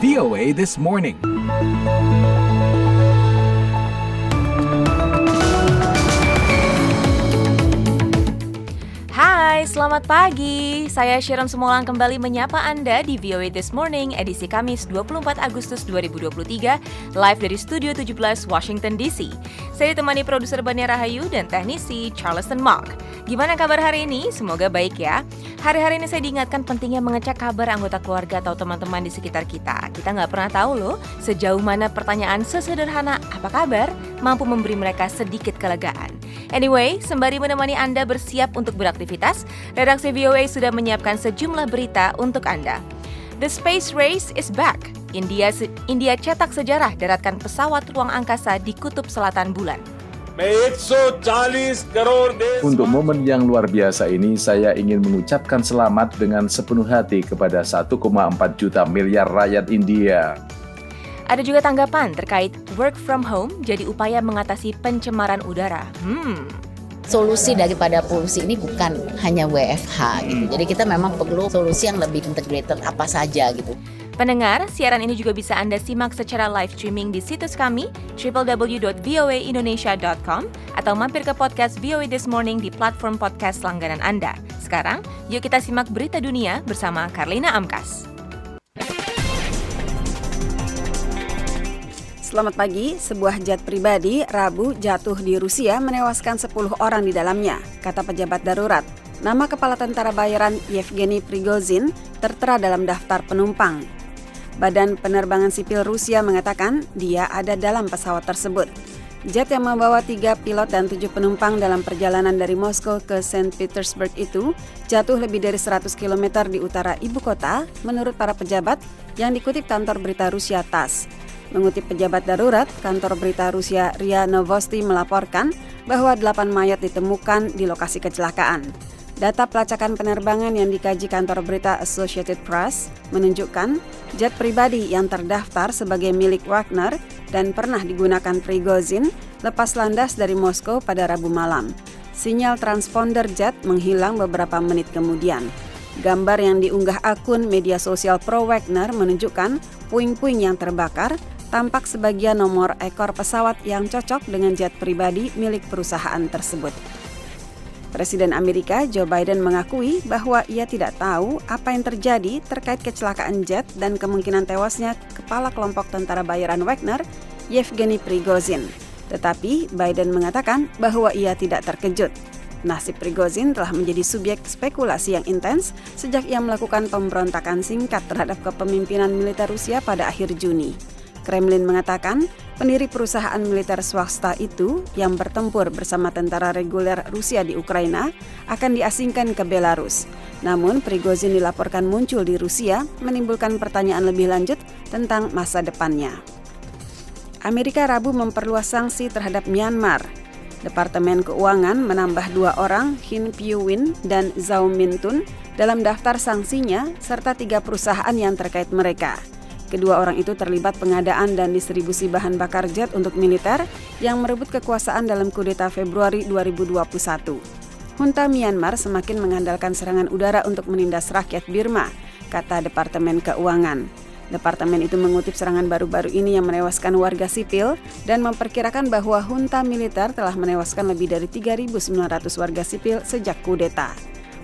VOA This Morning. Selamat pagi. Saya Sharon Semolang kembali menyapa Anda di VOA This Morning edisi Kamis 24 Agustus 2023 live dari Studio 17 Washington DC. Saya ditemani produser Bania Rahayu dan teknisi Charleston Mark. Gimana kabar hari ini? Semoga baik ya. Hari-hari ini saya diingatkan pentingnya mengecek kabar anggota keluarga atau teman-teman di sekitar kita. Kita nggak pernah tahu loh sejauh mana pertanyaan sesederhana apa kabar mampu memberi mereka sedikit kelegaan. Anyway, sembari menemani Anda bersiap untuk beraktivitas, redaksi VOA sudah menyiapkan sejumlah berita untuk Anda. The space race is back. India India cetak sejarah daratkan pesawat ruang angkasa di kutub selatan bulan. Untuk momen yang luar biasa ini, saya ingin mengucapkan selamat dengan sepenuh hati kepada 1,4 juta miliar rakyat India. Ada juga tanggapan terkait work from home jadi upaya mengatasi pencemaran udara. Hmm. Solusi daripada polusi ini bukan hanya WFH gitu. Jadi kita memang perlu solusi yang lebih integrated apa saja gitu. Pendengar, siaran ini juga bisa Anda simak secara live streaming di situs kami www.voaindonesia.com atau mampir ke podcast VOA This Morning di platform podcast langganan Anda. Sekarang, yuk kita simak berita dunia bersama Karlina Amkas. Selamat pagi, sebuah jet pribadi Rabu jatuh di Rusia menewaskan 10 orang di dalamnya, kata pejabat darurat. Nama kepala tentara bayaran Yevgeny Prigozhin tertera dalam daftar penumpang. Badan Penerbangan Sipil Rusia mengatakan dia ada dalam pesawat tersebut. Jet yang membawa tiga pilot dan tujuh penumpang dalam perjalanan dari Moskow ke St. Petersburg itu jatuh lebih dari 100 km di utara ibu kota, menurut para pejabat yang dikutip kantor berita Rusia TASS. Mengutip pejabat darurat, kantor berita Rusia RIA Novosti melaporkan bahwa delapan mayat ditemukan di lokasi kecelakaan. Data pelacakan penerbangan yang dikaji kantor berita Associated Press menunjukkan jet pribadi yang terdaftar sebagai milik Wagner dan pernah digunakan Prigozhin lepas landas dari Moskow pada Rabu malam. Sinyal transponder jet menghilang beberapa menit kemudian. Gambar yang diunggah akun media sosial pro Wagner menunjukkan puing-puing yang terbakar tampak sebagian nomor ekor pesawat yang cocok dengan jet pribadi milik perusahaan tersebut. Presiden Amerika Joe Biden mengakui bahwa ia tidak tahu apa yang terjadi terkait kecelakaan jet dan kemungkinan tewasnya kepala kelompok tentara bayaran Wagner, Yevgeny Prigozhin. Tetapi Biden mengatakan bahwa ia tidak terkejut. Nasib Prigozhin telah menjadi subjek spekulasi yang intens sejak ia melakukan pemberontakan singkat terhadap kepemimpinan militer Rusia pada akhir Juni. Kremlin mengatakan pendiri perusahaan militer swasta itu yang bertempur bersama tentara reguler Rusia di Ukraina akan diasingkan ke Belarus. Namun Prigozhin dilaporkan muncul di Rusia menimbulkan pertanyaan lebih lanjut tentang masa depannya. Amerika Rabu memperluas sanksi terhadap Myanmar. Departemen Keuangan menambah dua orang, Hin Pyu Win dan Zhao Mintun, dalam daftar sanksinya serta tiga perusahaan yang terkait mereka. Kedua orang itu terlibat pengadaan dan distribusi bahan bakar jet untuk militer yang merebut kekuasaan dalam kudeta Februari 2021. Junta Myanmar semakin mengandalkan serangan udara untuk menindas rakyat Birma, kata Departemen Keuangan. Departemen itu mengutip serangan baru-baru ini yang menewaskan warga sipil dan memperkirakan bahwa junta militer telah menewaskan lebih dari 3.900 warga sipil sejak kudeta.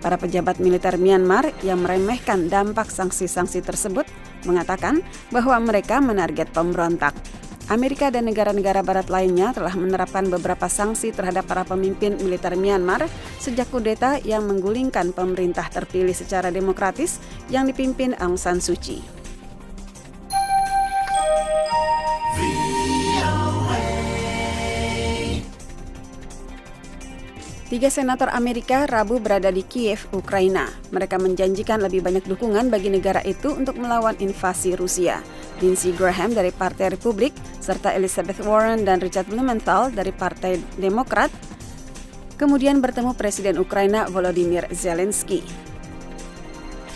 Para pejabat militer Myanmar yang meremehkan dampak sanksi-sanksi tersebut mengatakan bahwa mereka menarget pemberontak. Amerika dan negara-negara barat lainnya telah menerapkan beberapa sanksi terhadap para pemimpin militer Myanmar sejak kudeta yang menggulingkan pemerintah terpilih secara demokratis yang dipimpin Aung San Suu Kyi. Tiga senator Amerika Rabu berada di Kiev, Ukraina. Mereka menjanjikan lebih banyak dukungan bagi negara itu untuk melawan invasi Rusia. Lindsey Graham dari Partai Republik, serta Elizabeth Warren dan Richard Blumenthal dari Partai Demokrat, kemudian bertemu Presiden Ukraina Volodymyr Zelensky.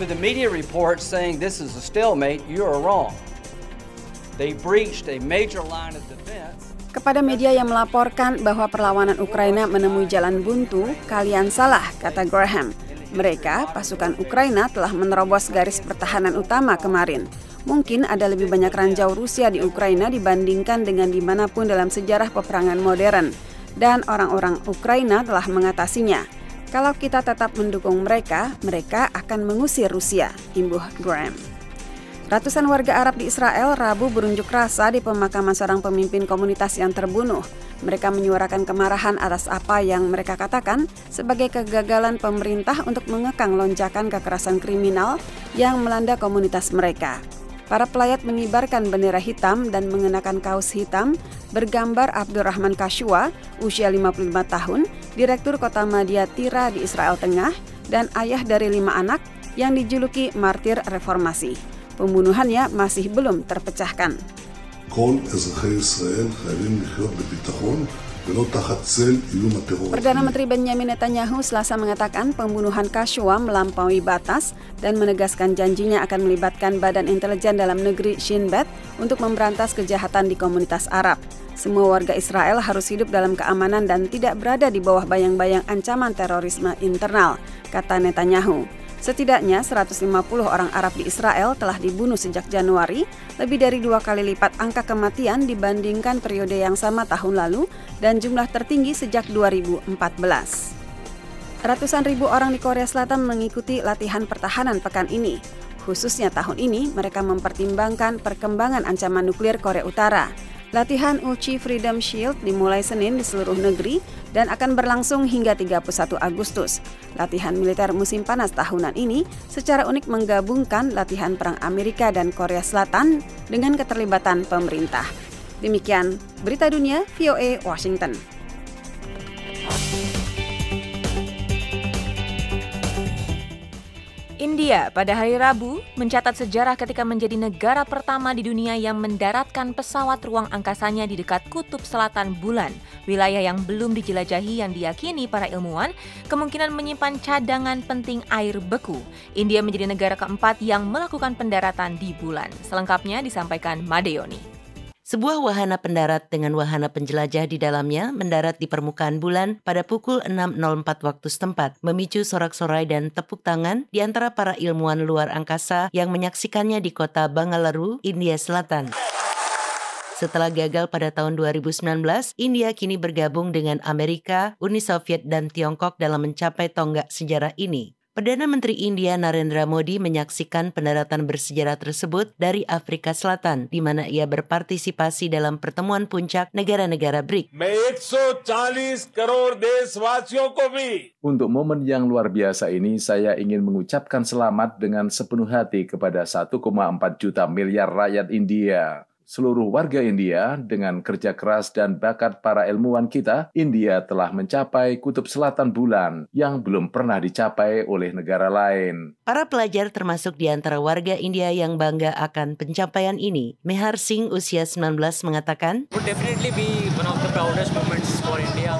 To the media reports saying this is a stalemate, you are wrong. They breached a major line of defense Kepada media yang melaporkan bahwa perlawanan Ukraina menemui jalan buntu, kalian salah, kata Graham. Mereka, pasukan Ukraina, telah menerobos garis pertahanan utama kemarin. Mungkin ada lebih banyak ranjau Rusia di Ukraina dibandingkan dengan di mana pun dalam sejarah peperangan modern. Dan orang-orang Ukraina telah mengatasinya. Kalau kita tetap mendukung mereka, mereka akan mengusir Rusia, imbuh Graham. Ratusan warga Arab di Israel Rabu berunjuk rasa di pemakaman seorang pemimpin komunitas yang terbunuh. Mereka menyuarakan kemarahan atas apa yang mereka katakan sebagai kegagalan pemerintah untuk mengekang lonjakan kekerasan kriminal yang melanda komunitas mereka. Para pelayat mengibarkan bendera hitam dan mengenakan kaos hitam bergambar Abdurrahman Kashua, usia 55 tahun, Direktur Kota Madia Tira di Israel Tengah, dan ayah dari lima anak yang dijuluki martir reformasi. Pembunuhannya masih belum terpecahkan. Perdana Menteri Benjamin Netanyahu selasa mengatakan pembunuhan Khashoggi melampaui batas dan menegaskan janjinya akan melibatkan Badan Intelijen Dalam Negeri Shin Bet untuk memberantas kejahatan di komunitas Arab. Semua warga Israel harus hidup dalam keamanan dan tidak berada di bawah bayang-bayang ancaman terorisme internal, kata Netanyahu. Setidaknya 150 orang Arab di Israel telah dibunuh sejak Januari, lebih dari dua kali lipat angka kematian dibandingkan periode yang sama tahun lalu dan jumlah tertinggi sejak 2014. Ratusan ribu orang di Korea Selatan mengikuti latihan pertahanan pekan ini. Khususnya tahun ini, mereka mempertimbangkan perkembangan ancaman nuklir Korea Utara. Latihan Uchi Freedom Shield dimulai Senin di seluruh negeri dan akan berlangsung hingga 31 Agustus. Latihan militer musim panas tahunan ini secara unik menggabungkan latihan perang Amerika dan Korea Selatan dengan keterlibatan pemerintah. Demikian berita dunia VOA Washington. India pada hari Rabu mencatat sejarah ketika menjadi negara pertama di dunia yang mendaratkan pesawat ruang angkasanya di dekat kutub selatan bulan, wilayah yang belum dijelajahi yang diyakini para ilmuwan kemungkinan menyimpan cadangan penting air beku. India menjadi negara keempat yang melakukan pendaratan di bulan. Selengkapnya disampaikan Madeoni. Sebuah wahana pendarat dengan wahana penjelajah di dalamnya mendarat di permukaan bulan pada pukul 6.04 waktu setempat, memicu sorak-sorai dan tepuk tangan di antara para ilmuwan luar angkasa yang menyaksikannya di kota Bangalore, India Selatan. Setelah gagal pada tahun 2019, India kini bergabung dengan Amerika, Uni Soviet, dan Tiongkok dalam mencapai tonggak sejarah ini. Perdana Menteri India Narendra Modi menyaksikan pendaratan bersejarah tersebut dari Afrika Selatan, di mana ia berpartisipasi dalam pertemuan puncak negara-negara BRIC. Untuk momen yang luar biasa ini, saya ingin mengucapkan selamat dengan sepenuh hati kepada 1,4 juta miliar rakyat India seluruh warga India dengan kerja keras dan bakat para ilmuwan kita, India telah mencapai kutub selatan bulan yang belum pernah dicapai oleh negara lain. Para pelajar termasuk di antara warga India yang bangga akan pencapaian ini. Mehar Singh usia 19 mengatakan, Would definitely be one of the proudest moments for India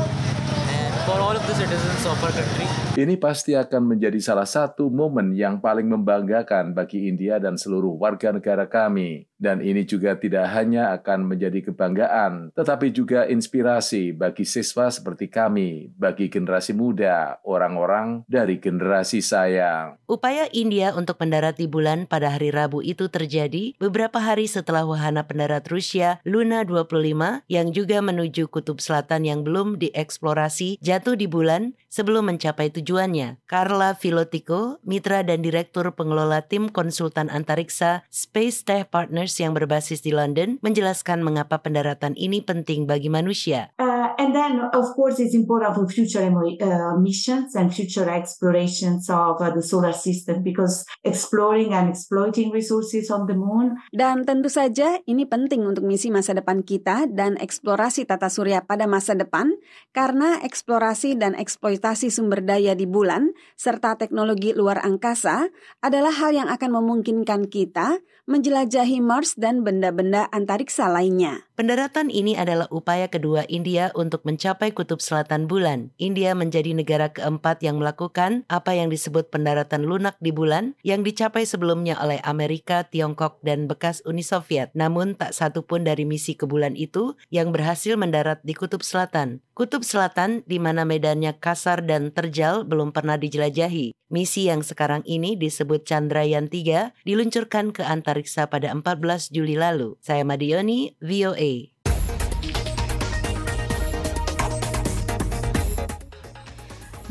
and for all of the citizens of our country. Ini pasti akan menjadi salah satu momen yang paling membanggakan bagi India dan seluruh warga negara kami. Dan ini juga tidak hanya akan menjadi kebanggaan, tetapi juga inspirasi bagi siswa seperti kami, bagi generasi muda, orang-orang dari generasi saya. Upaya India untuk mendarat di bulan pada hari Rabu itu terjadi beberapa hari setelah wahana pendarat Rusia Luna 25 yang juga menuju kutub selatan yang belum dieksplorasi jatuh di bulan sebelum mencapai tujuannya. Carla Filotico, mitra dan direktur pengelola tim konsultan antariksa Space Tech Partners yang berbasis di London menjelaskan mengapa pendaratan ini penting bagi manusia. Uh, and then, of course, it's important for future uh, missions and future explorations of uh, the solar system because exploring and exploiting resources on the moon. Dan tentu saja ini penting untuk misi masa depan kita dan eksplorasi tata surya pada masa depan karena eksplorasi dan eksploitasi sumber daya di bulan serta teknologi luar angkasa adalah hal yang akan memungkinkan kita menjelajahi Mars dan benda-benda antariksa lainnya. Pendaratan ini adalah upaya kedua India untuk untuk mencapai kutub selatan bulan. India menjadi negara keempat yang melakukan apa yang disebut pendaratan lunak di bulan yang dicapai sebelumnya oleh Amerika, Tiongkok, dan bekas Uni Soviet. Namun tak satu pun dari misi ke bulan itu yang berhasil mendarat di kutub selatan. Kutub selatan di mana medannya kasar dan terjal belum pernah dijelajahi. Misi yang sekarang ini disebut Chandrayaan 3 diluncurkan ke antariksa pada 14 Juli lalu. Saya Madioni, VOA.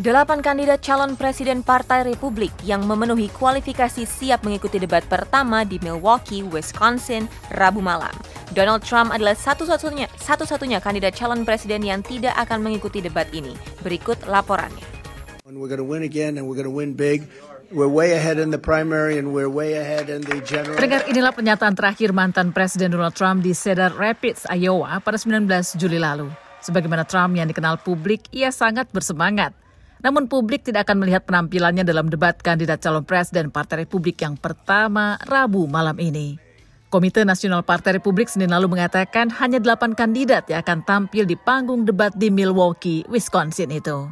Delapan kandidat calon presiden Partai Republik yang memenuhi kualifikasi siap mengikuti debat pertama di Milwaukee, Wisconsin, Rabu malam. Donald Trump adalah satu-satunya satu-satunya kandidat calon presiden yang tidak akan mengikuti debat ini. Berikut laporannya. Pendengar inilah pernyataan terakhir mantan Presiden Donald Trump di Cedar Rapids, Iowa pada 19 Juli lalu. Sebagaimana Trump yang dikenal publik, ia sangat bersemangat namun publik tidak akan melihat penampilannya dalam debat kandidat calon presiden Partai Republik yang pertama Rabu malam ini. Komite Nasional Partai Republik Senin lalu mengatakan hanya delapan kandidat yang akan tampil di panggung debat di Milwaukee, Wisconsin itu.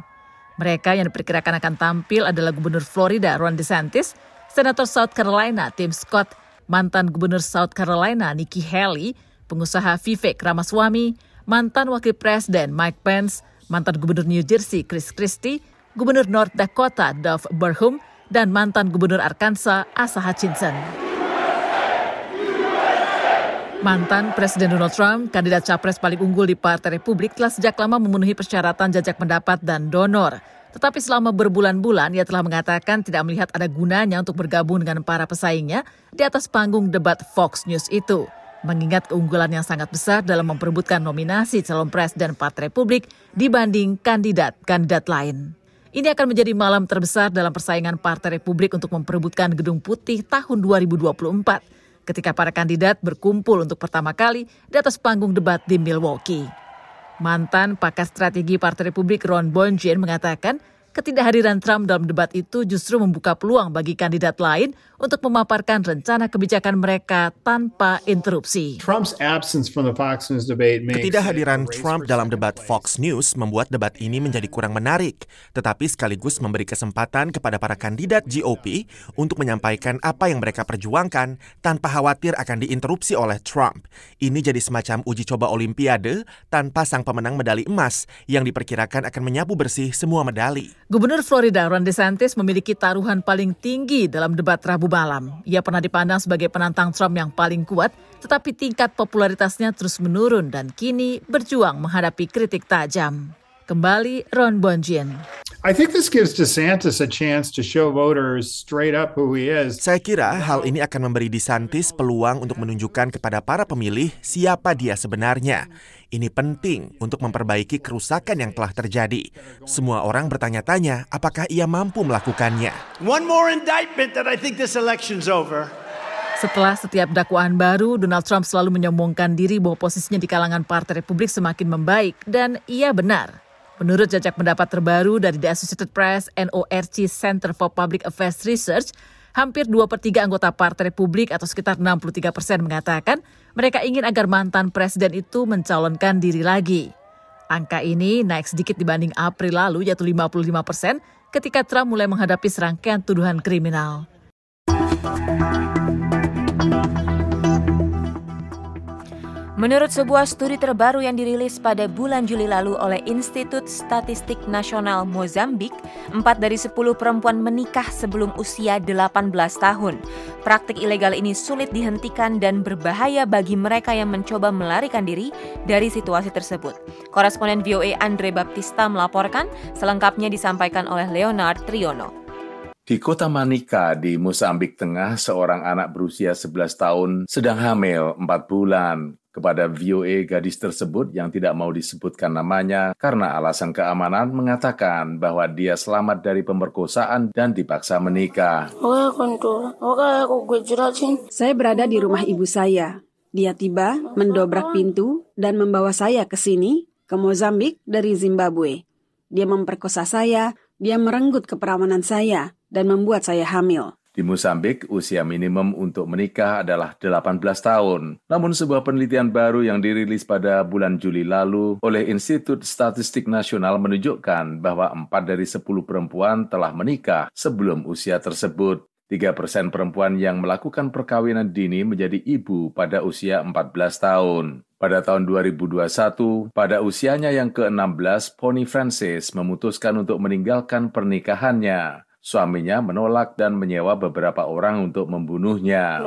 Mereka yang diperkirakan akan tampil adalah Gubernur Florida Ron DeSantis, Senator South Carolina Tim Scott, mantan Gubernur South Carolina Nikki Haley, pengusaha Vivek Ramaswamy, mantan Wakil Presiden Mike Pence, mantan Gubernur New Jersey Chris Christie, Gubernur North Dakota Dov Burham, dan mantan Gubernur Arkansas Asa Hutchinson. Mantan Presiden Donald Trump, kandidat capres paling unggul di Partai Republik, telah sejak lama memenuhi persyaratan jajak pendapat dan donor. Tetapi selama berbulan-bulan ia telah mengatakan tidak melihat ada gunanya untuk bergabung dengan para pesaingnya di atas panggung debat Fox News itu. Mengingat keunggulan yang sangat besar dalam memperebutkan nominasi calon presiden Partai Republik dibanding kandidat-kandidat lain. Ini akan menjadi malam terbesar dalam persaingan Partai Republik untuk memperebutkan Gedung Putih tahun 2024 ketika para kandidat berkumpul untuk pertama kali di atas panggung debat di Milwaukee. Mantan pakar strategi Partai Republik Ron Bonjen mengatakan Ketidakhadiran Trump dalam debat itu justru membuka peluang bagi kandidat lain untuk memaparkan rencana kebijakan mereka tanpa interupsi. Ketidakhadiran Trump dalam debat Fox News membuat debat ini menjadi kurang menarik, tetapi sekaligus memberi kesempatan kepada para kandidat GOP untuk menyampaikan apa yang mereka perjuangkan tanpa khawatir akan diinterupsi oleh Trump. Ini jadi semacam uji coba Olimpiade tanpa sang pemenang medali emas yang diperkirakan akan menyapu bersih semua medali. Gubernur Florida Ron DeSantis memiliki taruhan paling tinggi dalam debat Rabu malam. Ia pernah dipandang sebagai penantang Trump yang paling kuat, tetapi tingkat popularitasnya terus menurun dan kini berjuang menghadapi kritik tajam. Kembali Ron Bonjien. I think this gives DeSantis a chance to show voters straight up who he is. Saya kira hal ini akan memberi DeSantis peluang untuk menunjukkan kepada para pemilih siapa dia sebenarnya. Ini penting untuk memperbaiki kerusakan yang telah terjadi. Semua orang bertanya-tanya apakah ia mampu melakukannya. One more indictment that I think this election's over. Setelah setiap dakwaan baru, Donald Trump selalu menyombongkan diri bahwa posisinya di kalangan Partai Republik semakin membaik dan ia benar. Menurut jajak pendapat terbaru dari The Associated Press NORC Center for Public Affairs Research, hampir dua per 3 anggota Partai Republik atau sekitar 63 persen mengatakan mereka ingin agar mantan presiden itu mencalonkan diri lagi. Angka ini naik sedikit dibanding April lalu yaitu 55 persen ketika Trump mulai menghadapi serangkaian tuduhan kriminal. Menurut sebuah studi terbaru yang dirilis pada bulan Juli lalu oleh Institut Statistik Nasional Mozambik, 4 dari 10 perempuan menikah sebelum usia 18 tahun. Praktik ilegal ini sulit dihentikan dan berbahaya bagi mereka yang mencoba melarikan diri dari situasi tersebut. Koresponden VOA Andre Baptista melaporkan, selengkapnya disampaikan oleh Leonard Triono. Di kota Manika di Mozambik Tengah, seorang anak berusia 11 tahun sedang hamil 4 bulan. Kepada VOA gadis tersebut yang tidak mau disebutkan namanya karena alasan keamanan mengatakan bahwa dia selamat dari pemerkosaan dan dipaksa menikah. Saya berada di rumah ibu saya. Dia tiba, mendobrak pintu, dan membawa saya ke sini, ke Mozambik dari Zimbabwe. Dia memperkosa saya, dia merenggut keperawanan saya, dan membuat saya hamil. Di Musambik, usia minimum untuk menikah adalah 18 tahun. Namun sebuah penelitian baru yang dirilis pada bulan Juli lalu oleh Institut Statistik Nasional menunjukkan bahwa 4 dari 10 perempuan telah menikah sebelum usia tersebut. 3 persen perempuan yang melakukan perkawinan dini menjadi ibu pada usia 14 tahun. Pada tahun 2021, pada usianya yang ke-16, Pony Francis memutuskan untuk meninggalkan pernikahannya. Suaminya menolak dan menyewa beberapa orang untuk membunuhnya.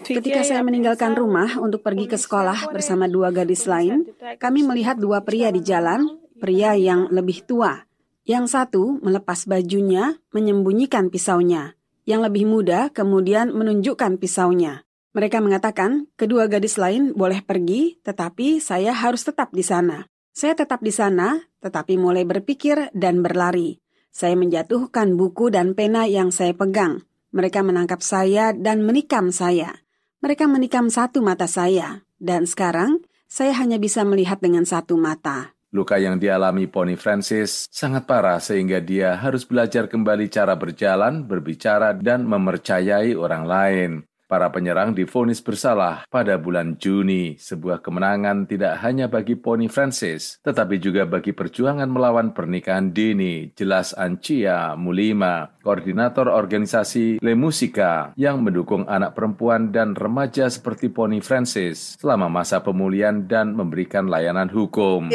Ketika saya meninggalkan rumah untuk pergi ke sekolah bersama dua gadis lain, kami melihat dua pria di jalan, pria yang lebih tua. Yang satu melepas bajunya, menyembunyikan pisaunya. Yang lebih muda kemudian menunjukkan pisaunya. Mereka mengatakan, kedua gadis lain boleh pergi, tetapi saya harus tetap di sana. Saya tetap di sana, tetapi mulai berpikir dan berlari. Saya menjatuhkan buku dan pena yang saya pegang. Mereka menangkap saya dan menikam saya. Mereka menikam satu mata saya, dan sekarang saya hanya bisa melihat dengan satu mata. Luka yang dialami Pony Francis sangat parah sehingga dia harus belajar kembali cara berjalan, berbicara, dan mempercayai orang lain. Para penyerang difonis bersalah pada bulan Juni, sebuah kemenangan tidak hanya bagi Pony Francis, tetapi juga bagi perjuangan melawan pernikahan dini, jelas Ancia Mulima, koordinator organisasi Le Musica yang mendukung anak perempuan dan remaja seperti Pony Francis selama masa pemulihan dan memberikan layanan hukum.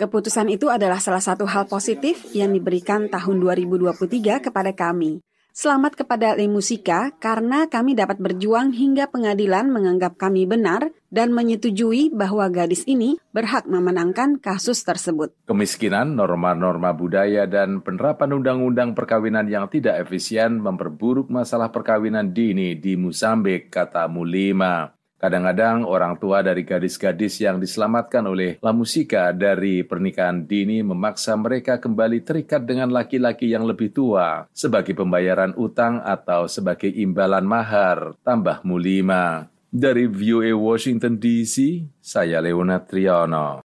Keputusan itu adalah salah satu hal positif yang diberikan tahun 2023 kepada kami. Selamat kepada Le Musika karena kami dapat berjuang hingga pengadilan menganggap kami benar dan menyetujui bahwa gadis ini berhak memenangkan kasus tersebut. Kemiskinan, norma-norma budaya, dan penerapan undang-undang perkawinan yang tidak efisien memperburuk masalah perkawinan dini di Musambik, kata Mulima. Kadang-kadang orang tua dari gadis-gadis yang diselamatkan oleh La Musika dari pernikahan dini memaksa mereka kembali terikat dengan laki-laki yang lebih tua sebagai pembayaran utang atau sebagai imbalan mahar, tambah Mulima. Dari VOA Washington DC, saya Leonard Triano.